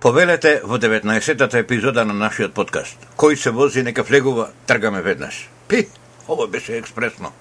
Повелете во 19-тата епизода на нашиот подкаст. Кој се вози нека влегува, тргаме веднаш. Пи, ово беше експресно.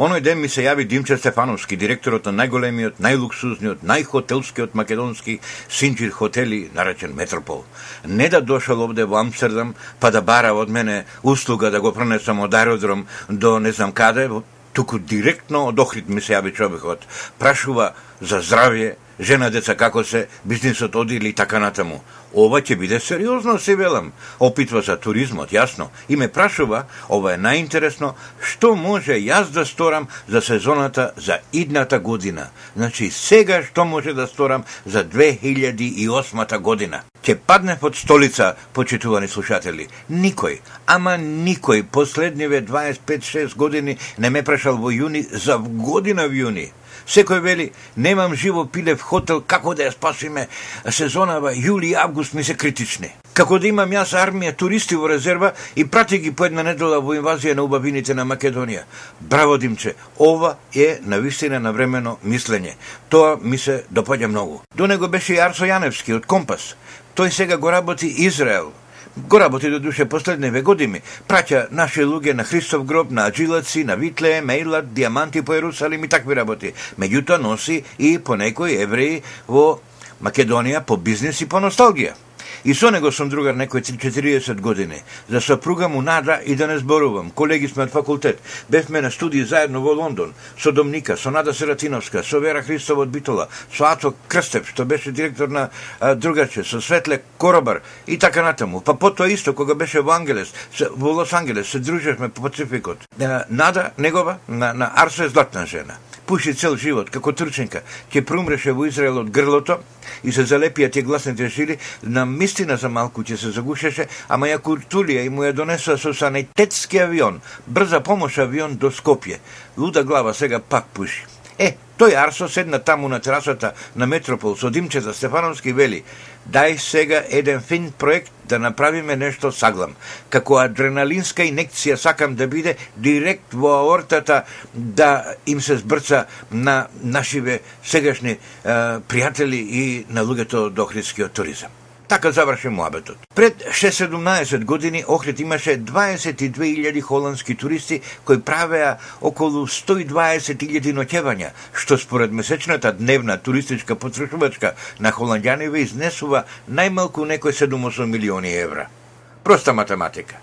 Оној ден ми се јави Димче Стефановски, директорот на најголемиот, најлуксузниот, најхотелскиот македонски Синџир хотели, наречен Метропол. Не да дошол овде во Амстердам, па да бара од мене услуга да го пренесам од аеродром до не знам каде, туку директно од Охрид ми се јави човекот. Прашува за здравје, жена, деца, како се, бизнисот оди или така натаму. Ова ќе биде сериозно, се велам. Опитва за туризмот, јасно. И ме прашува, ова е најинтересно, што може јас да сторам за сезоната за идната година. Значи, сега што може да сторам за 2008 година. Ќе падне под столица, почитувани слушатели. Никој, ама никој последниве 25-6 години не ме прашал во јуни за година в јуни. Секој вели, немам живо пиле в хотел, како да ја спасиме сезонава, јули и август ми се критични. Како да имам јас армија туристи во резерва и прати ги по една недела во инвазија на убавините на Македонија. Браво, Димче, ова е на вистина на времено мислење. Тоа ми се допаѓа многу. До него беше и Арсо Јаневски од Компас. Тој сега го работи Израел, Го работи до душе последниве години. Праќа наши луѓе на Христов гроб, на Аджилаци, на Витле, Мейлат, диаманти по Ерусалим и такви работи. Меѓутоа носи и по некои евреи во Македонија по бизнес и по носталгија. И со него сум другар некој 40 години. За сопруга му Нада и да не зборувам. Колеги сме од факултет. Бевме на студии заедно во Лондон. Со Домника, со Нада Сератиновска, со Вера Христова од Битола, со Ато Крстев, што беше директор на а, Другаче, со Светле Коробар и така натаму. Па потоа исто, кога беше во Ангелес, се, во Лос Ангелес, се дружевме по Пацификот. Нада, негова, на, на Арсо е златна жена пуши цел живот, како трченка, ќе прумреше во Израел од грлото и се залепија тие гласните жили, на мистина за малку ќе се загушеше, ама ја куртулија и му ја донесува со санитетски авион, брза помош авион до Скопје. Луда глава сега пак пуши. Е, тој Арсо седна таму на терасата на Метропол со Димчета Стефановски вели, дај сега еден фин проект да направиме нешто саглам. Како адреналинска инекција сакам да биде директ во аортата да им се збрца на нашиве сегашни е, пријатели и на луѓето до охридскиот туризам. Така заврши муабетот. Пред 6-17 години Охрид имаше 22.000 холандски туристи кои правеа околу 120.000 ноќевања, што според месечната дневна туристичка потрошувачка на холандјаниве изнесува најмалку некој 7-8 милиони евра. Проста математика.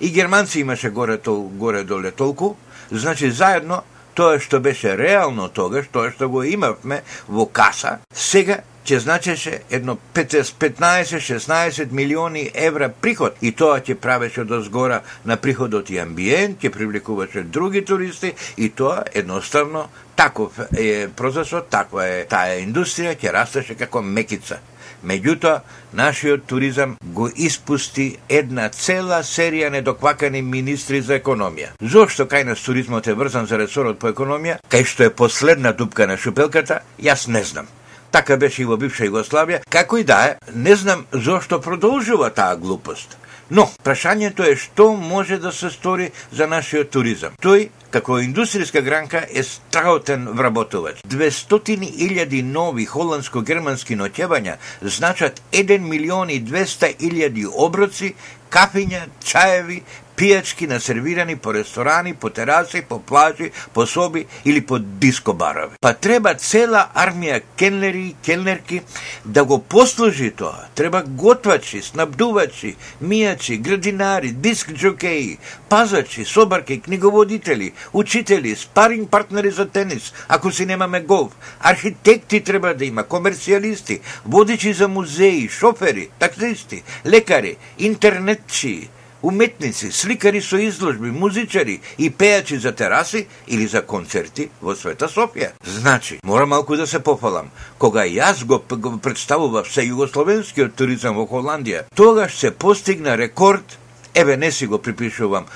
И германци имаше горе, тол, горе доле толку, значи заедно тоа што беше реално тогаш, тоа што го имавме во каса, сега ќе значеше едно 15-16 милиони евра приход и тоа ќе правеше до згора на приходот и амбиент, ќе привлекуваше други туристи и тоа едноставно таков е процесот, таква е таа индустрија, ќе растеше како мекица. Меѓутоа, нашиот туризам го испусти една цела серија недоквакани министри за економија. Зошто кај нас туризмот е врзан за ресорот по економија, кај што е последна дупка на шупелката, јас не знам. Така беше и во бивша Југославија. Како и да е, не знам зошто продолжува таа глупост. Но, прашањето е што може да се стори за нашиот туризам. Тој, како индустријска гранка, е страутен вработувач. 200.000 нови холандско-германски ноќевања значат 1 милион и 200.000 оброци, кафиња, чаеви, пијачки насервирани по ресторани, по тераси, по плажи, по соби или по дискобарови. Па треба цела армија кенлери и кенлерки да го послужи тоа. Треба готвачи, снабдувачи, мијачи, градинари, диск джокеи, пазачи, собарки, книговодители, учители, спаринг партнери за тенис, ако си немаме голф, архитекти треба да има, комерцијалисти, водичи за музеи, шофери, таксисти, лекари, интернетчи, уметници, сликари со изложби, музичари и пејачи за тераси или за концерти во Света Софија. Значи, мора малку да се пофалам. Кога јас го, го представував се југословенскиот туризам во Холандија, тогаш се постигна рекорд, еве не си го припишувам,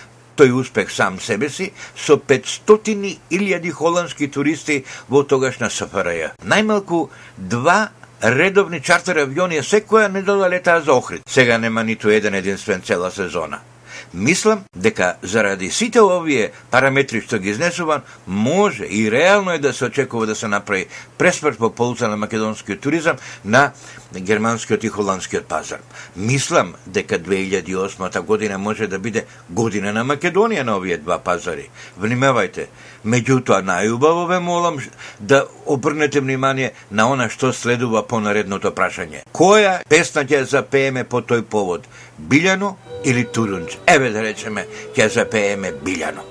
тој успех сам себе си, со 500.000 холандски туристи во тогашна СФРЈ. Најмалку два редовни чартер авиони е секоја недела летаа за Охрид. Сега нема ниту еден единствен цела сезона. Мислам дека заради сите овие параметри што ги изнесувам, може и реално е да се очекува да се направи преспрт по полуца на македонскиот туризам на германскиот и холандскиот пазар. Мислам дека 2008 година може да биде година на Македонија на овие два пазари. Внимавајте, меѓутоа најубаво ве молам да обрнете внимание на она што следува по наредното прашање. Која песна ќе запееме по тој повод? Билјано или Турунч? Еве да речеме, ќе запееме Билјано.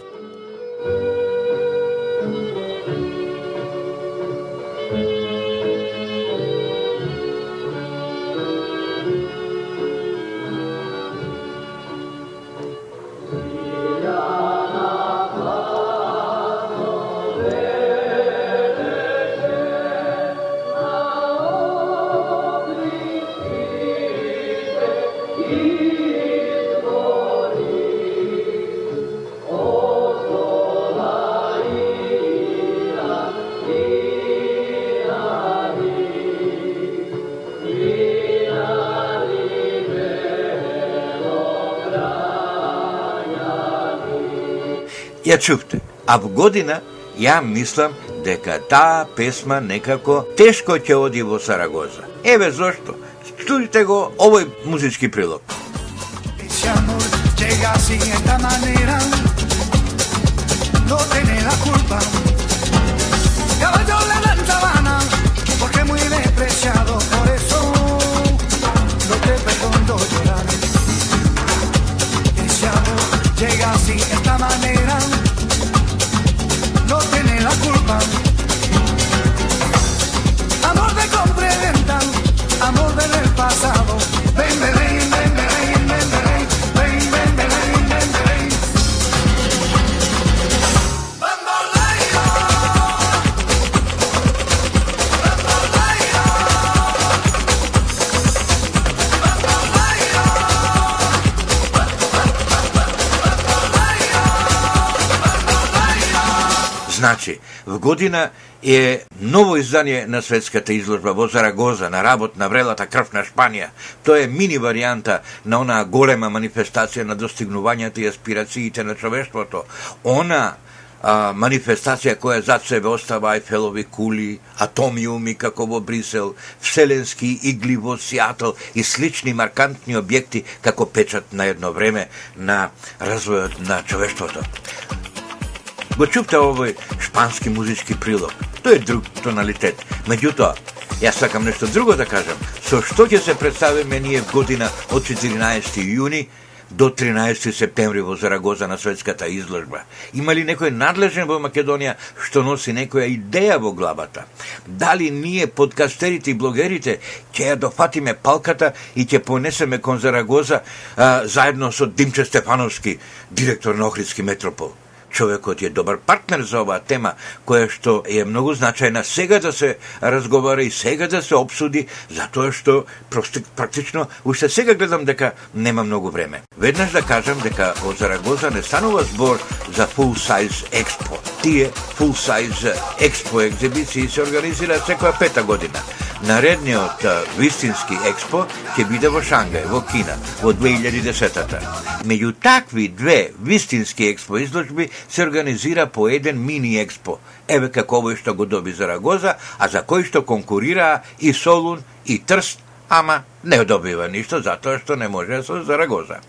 Ја чувте. А в година ја мислам дека таа песма некако тешко ќе оди во Сарагоза. Еве зошто. Чујте го овој музички прилог. llega así esta manera, no tiene la culpa. Caballo la porque muy despreciado, por eso no te perdono llorar. Ese amor llega así esta manera. В година е ново издание на светската изложба во Зарагоза на работ на врелата крв на Шпанија. Тоа е мини варијанта на онаа голема манифестација на достигнувањата и аспирациите на човештвото. Она а, манифестација која зад себе остава Айфелови кули, атомиуми како во Брисел, вселенски игли во Сиатл и слични маркантни објекти како печат на едно време на развојот на човештвото го чупте овој шпански музички прилог. Тој е друг тоналитет. Меѓутоа, јас сакам нешто друго да кажам. Со што ќе се представиме ние година од 14 јуни до 13 септември во Зарагоза на светската изложба. Има ли некој надлежен во Македонија што носи некоја идеја во главата? Дали ние подкастерите и блогерите ќе ја дофатиме палката и ќе понесеме кон Зарагоза а, заедно со Димче Стефановски, директор на Охридски метропол? Човекот е добар партнер за оваа тема, која што е многу значајна сега да се разговара и сега да се обсуди, затоа што практично уште сега гледам дека нема многу време. Веднаш да кажам дека во Зарагоза не станува збор за full size expo. Тие full size expo екзибиции се организираат секоја пета година. Наредниот вистински експо ќе биде во Шангај, во Кина, во 2010-та. Меѓу такви две вистински експо изложби се организира по еден мини експо. Еве како овој што го доби Зарагоза, а за кој што конкурираа и Солун и Трст, ама не добива ништо затоа што не може со Зарагоза.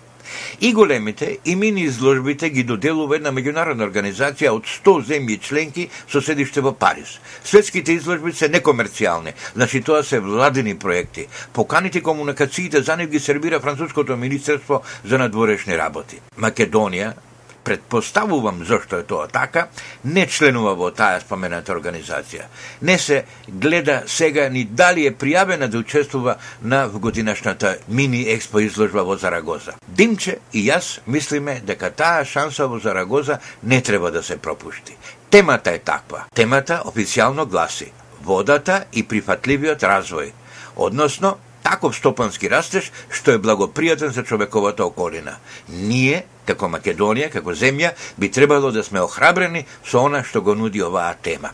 И големите и мини изложбите ги доделува една меѓународна организација од 100 земји членки со седиште во Париз. Светските изложби се некомерцијални, значи тоа се владени проекти. Поканите комуникациите за нив ги сервира Француското министерство за надворешни работи. Македонија предпоставувам зошто е тоа така, не членува во таа спомената организација. Не се гледа сега ни дали е пријавена да учествува на годинашната мини експо изложба во Зарагоза. Димче и јас мислиме дека таа шанса во Зарагоза не треба да се пропушти. Темата е таква. Темата официјално гласи водата и прифатливиот развој, односно таков стопански растеж што е благопријатен за човековата околина. Ние, како Македонија, како земја, би требало да сме охрабрени со она што го нуди оваа тема.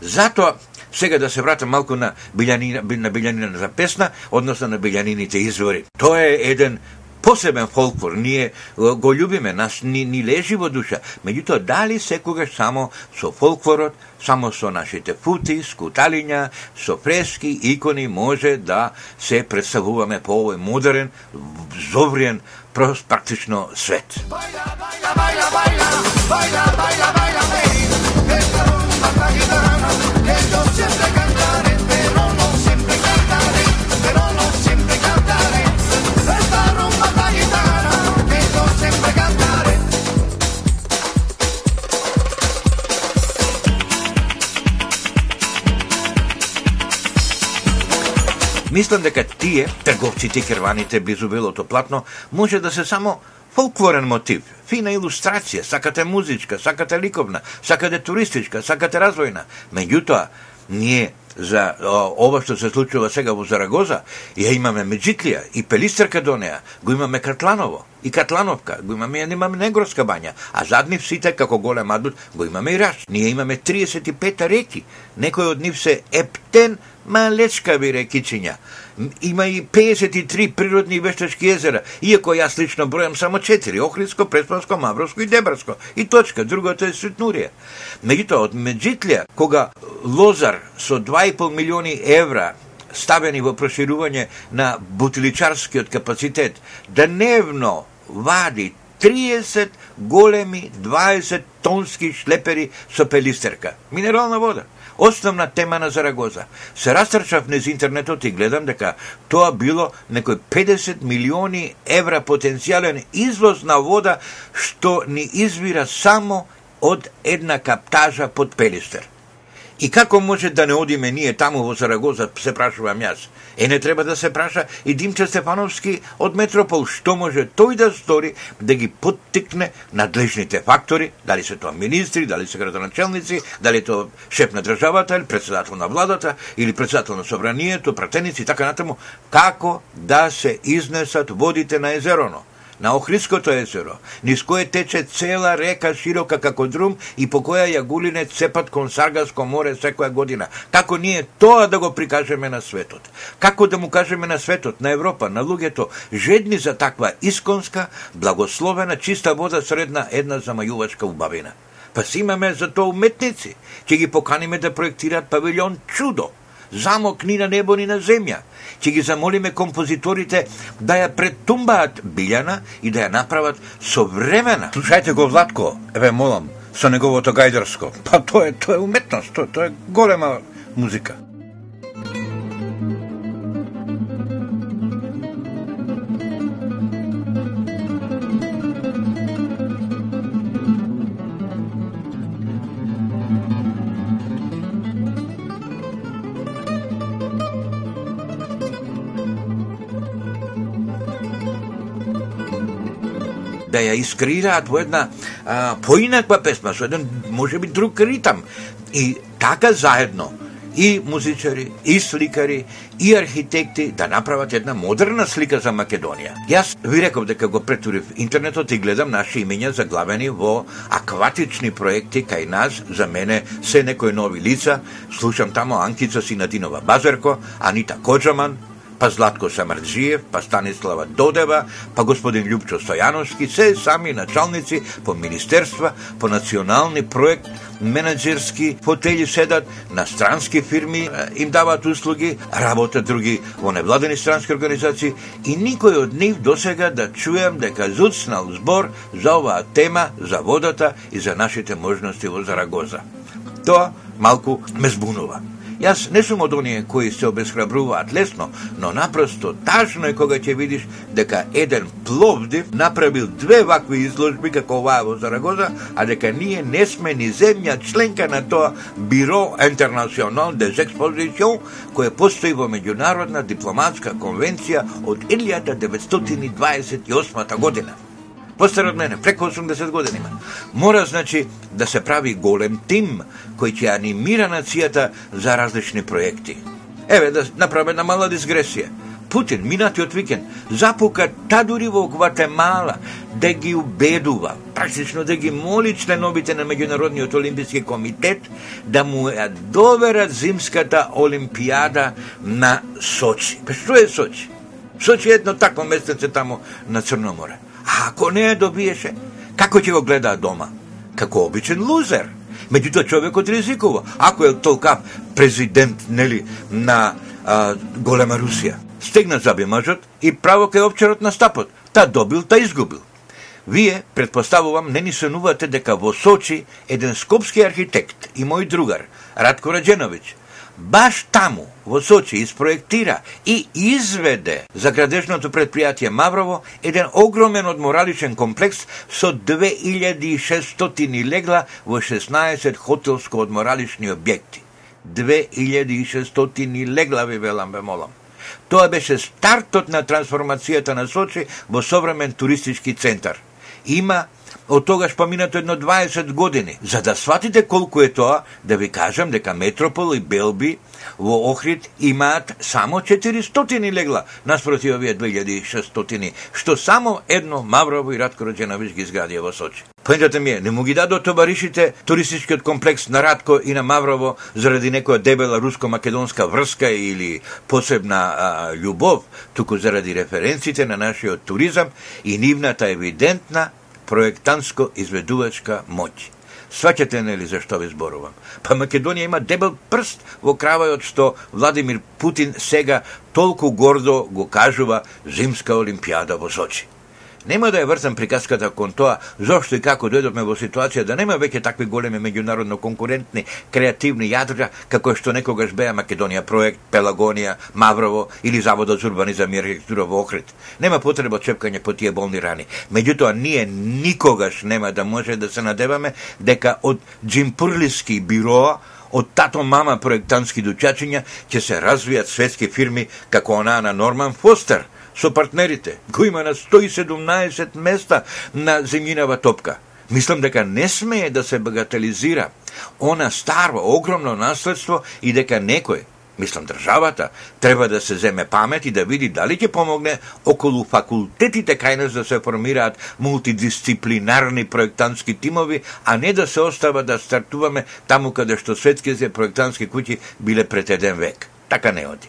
Затоа, сега да се вратам малку на билјанина, на билјанина за песна, односно на билјанините извори. Тоа е еден посебен фолклор, ние го љубиме, нас ни, ни лежи во душа. Меѓутоа, дали секогаш само со фолклорот, само со нашите фути, скуталиња, со фрески, икони може да се представуваме по овој модерен, зовриен, практично свет. Baila, baila, baila, baila, Мислам дека тие, трговците керваните близу белото платно, може да се само фолклорен мотив, фина илустрација, сакате музичка, сакате ликовна, сакате туристичка, сакате развојна. Меѓутоа, ние за о, ова што се случува сега во Зарагоза, ја имаме Меджитлија и Пелистерка до неа, го имаме Катланово и Катлановка, го имаме ја немаме Негорска бања, а задни сите како голем адут го имаме и Раш. Ние имаме 35 реки, некои од нив се ептен малечкави рекичиња. Има и 53 природни и вештачки езера, иако јас лично бројам само 4, Охридско, Преспанско, Мавровско и Дебрско. И точка, другото е Светнурија. Меѓутоа, од Меджитлија, кога Лозар со 2,5 милиони евра ставени во проширување на бутиличарскиот капацитет, дневно вади 30 големи 20 тонски шлепери со пелистерка. Минерална вода основна тема на Зарагоза. Се растрчав низ интернетот и гледам дека тоа било некој 50 милиони евра потенцијален извоз на вода што ни извира само од една каптажа под Пелистер. И како може да не одиме ние таму во Сарагоза, се прашувам јас. Е, не треба да се праша и Димче Стефановски од Метропол, што може тој да стори да ги поттикне надлежните фактори, дали се тоа министри, дали се градоначелници, дали тоа шеф на државата, или председател на владата, или председател на собранието, пратеници и така натаму, како да се изнесат водите на езероно? На Охридското езеро, низ кое тече цела река широка како друм и по која јагулине цепат кон Саргаско море секоја година. Како ние тоа да го прикажеме на светот? Како да му кажеме на светот, на Европа, на луѓето, жедни за таква исконска, благословена, чиста вода средна една замајувачка убавина? Па си имаме за тоа уметници, ќе ги поканиме да проектираат павилјон чудо, замок ни на небо ни на земја. Ќе ги замолиме композиторите да ја претумбаат Билјана и да ја направат современа. Слушајте го Владко, еве молам, со неговото гајдерско. Па тоа е, тоа е уметност, тоа, тоа е голема музика. Да ја искреираат во една а, поинаква песма, со еден, може би, друг ритам. И така заедно, и музичари, и сликари, и архитекти да направат една модерна слика за Македонија. Јас ви реков дека го претурив интернетот и гледам наши имења заглавени во акватични проекти кај нас, за мене се некои нови лица, слушам тамо Анкица Синадинова Базерко, Анита Коджаман, па Златко Самарджиев, па Станислава Додева, па господин Лјупчо Стојановски, се сами началници по министерства, по национални проект, менеджерски фотели седат, на странски фирми им даваат услуги, работат други во невладени странски организации и никој од нив досега да чуем дека зуцнал збор за оваа тема, за водата и за нашите можности во Зарагоза. Тоа малку ме збунува. Јас не сум од оние кои се обесхрабруваат лесно, но напросто тажно е кога ќе видиш дека еден Пловдив направил две вакви изложби како оваа во Зарагоза, а дека ние не сме ни земја членка на тоа Биро Интернационал des Expositions, кое постои во меѓународна дипломатска конвенција од 1928 година постар од мене, преку 80 години има. Мора, значи, да се прави голем тим кој ќе анимира нацијата за различни проекти. Еве, да направи една мала дисгресија. Путин, минатиот викенд, запука та дури во Гватемала да ги убедува, практично да ги моли членовите на Меѓународниот олимписки комитет да му ја доверат зимската олимпијада на Сочи. Па што е Сочи? Сочи едно такво местеце тамо на Црно море. А ако не ја добиеше, како ќе го гледа дома? Како обичен лузер. Меѓутоа човекот ризикува. Ако е толка президент, нели, на а, голема Русија. Стегна заби мажот и право кај обчерот на стапот. Та добил, та изгубил. Вие, предпоставувам, не ни сонувате дека во Сочи еден скопски архитект и мој другар, Радко Радженовиќ, баш таму, во Сочи, испроектира и изведе за градежното предпријатие Маврово еден огромен одмораличен комплекс со 2600 легла во 16 хотелско-одморалични објекти. 2600 легла ви велам бе молам. Тоа беше стартот на трансформацијата на Сочи во современ туристички центар. Има од тогаш поминато едно 20 години. За да сватите колку е тоа, да ви кажам дека Метропол и Белби во Охрид имаат само 400 легла, наспроти овие 2600, што само едно Маврово и Радко Роđеновиќ ги изградија во Сочи. Поентата ми е, не му ги дадо товаришите туристичкиот комплекс на Радко и на Маврово заради некоја дебела руско-македонска врска или посебна а, љубов, туку заради референците на нашиот туризам и нивната евидентна проектанско-изведувачка моќ. Сваќате нели за што ви зборувам? Па Македонија има дебел прст во кравајот што Владимир Путин сега толку гордо го кажува Зимска олимпијада во Сочи. Нема да ја врзам приказката кон тоа зошто и како дојдовме во ситуација да нема веќе такви големи меѓународно конкурентни креативни јадра како што некогаш беа Македонија проект, Пелагонија, Маврово или Заводот за урбанизам и архитектура во Охрид. Нема потреба чепкање по тие болни рани. Меѓутоа ние никогаш нема да може да се надеваме дека од джимпурлиски бироа од тато мама проектантски дучачиња ќе се развијат светски фирми како онаа на Норман Фостер – со партнерите. Го има на 117 места на земјинава топка. Мислам дека не смее да се багателизира она старо, огромно наследство и дека некој, мислам државата, треба да се земе памет и да види дали ќе помогне околу факултетите кај нас да се формираат мултидисциплинарни проектантски тимови, а не да се остава да стартуваме таму каде што светските проектантски куќи биле пред еден век. Така не оди.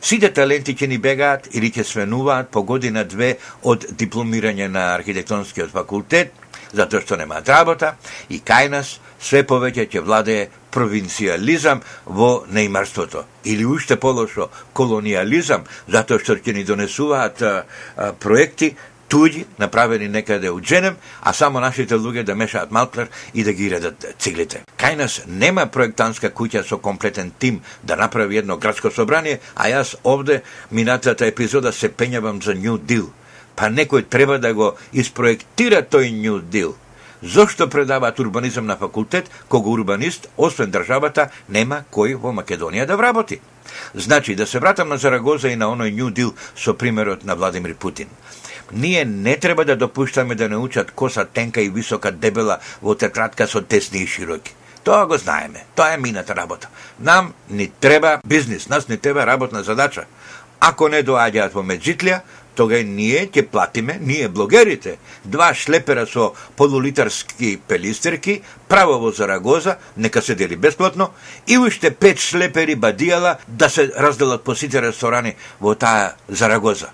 Сите таленти ќе ни бегаат или ќе свенуваат по година две од дипломирање на архитектонскиот факултет, затоа што немаат работа, и кај нас све повеќе ќе владее провинциализам во неимарството. Или уште полошо колониализам, затоа што ќе ни донесуваат а, а, проекти туѓи, направени некаде од Дженем, а само нашите луѓе да мешаат малклер и да ги редат циглите. Кај нас нема проектантска куќа со комплетен тим да направи едно градско собрание, а јас овде минатата епизода се пењавам за New Deal. Па некој треба да го испроектира тој New Deal. Зошто предаваат урбанизам на факултет, кога урбанист, освен државата, нема кој во Македонија да вработи? Значи, да се вратам на Зарагоза и на оној New Deal со примерот на Владимир Путин. Ние не треба да допуштаме да научат коса тенка и висока дебела во тетрадка со тесни и широки. Тоа го знаеме. Тоа е мината работа. Нам ни треба бизнис, нас ни треба работна задача. Ако не доаѓаат во Меджитлија, тога ние ќе платиме, ние блогерите, два шлепера со полулитарски пелистерки, право во Зарагоза, нека се дели бесплатно, и уште пет шлепери бадијала да се разделат по сите ресторани во таа Зарагоза.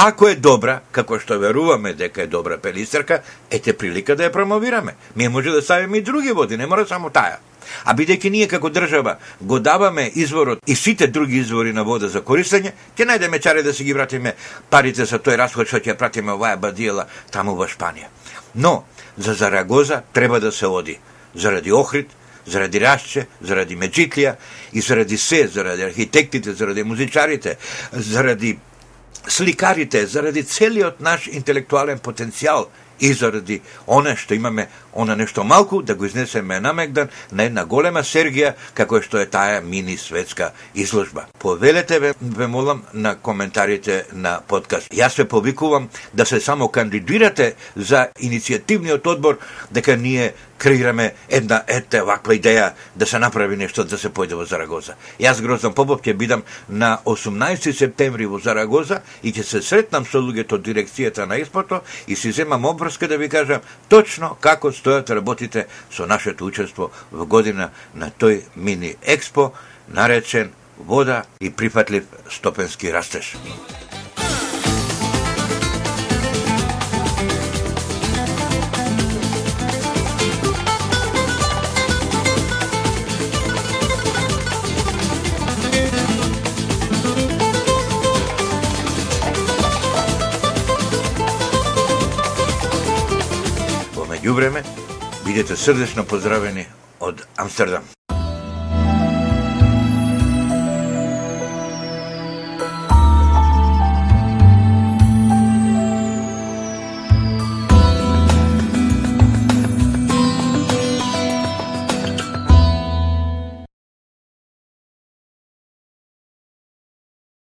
Ако е добра, како што веруваме дека е добра пелистерка, ете прилика да ја промовираме. Ние може да ставиме и други води, не мора само таа. А бидејќи ние како држава го даваме изворот и сите други извори на вода за користење, ќе најдеме чаре да си ги вратиме парите за тој расход што ќе пратиме оваа бадиела таму во Шпанија. Но, за Зарагоза треба да се оди. Заради Охрид, заради Рашче, заради Меджитлија и заради се, заради архитектите, заради музичарите, заради сликарите, заради целиот наш интелектуален потенцијал и заради оне што имаме, она нешто малку, да го изнесеме на Мегдан на една голема Сергија, како што е таа мини светска изложба. Повелете ве, ве молам на коментарите на подкаст. Јас ве повикувам да се само кандидирате за иницијативниот одбор, дека ние креираме една ете ваква идеја да се направи нешто да се појде во Зарагоза. Јас Гроздан Попов ќе бидам на 18 септември во Зарагоза и ќе се сретнам со луѓето од дирекцијата на Испото и си земам обврска да ви кажам точно како стојат да работите со нашето учество во година на тој мини експо наречен вода и прифатлив стопенски растеж. Бидете срдечно поздравени од Амстердам.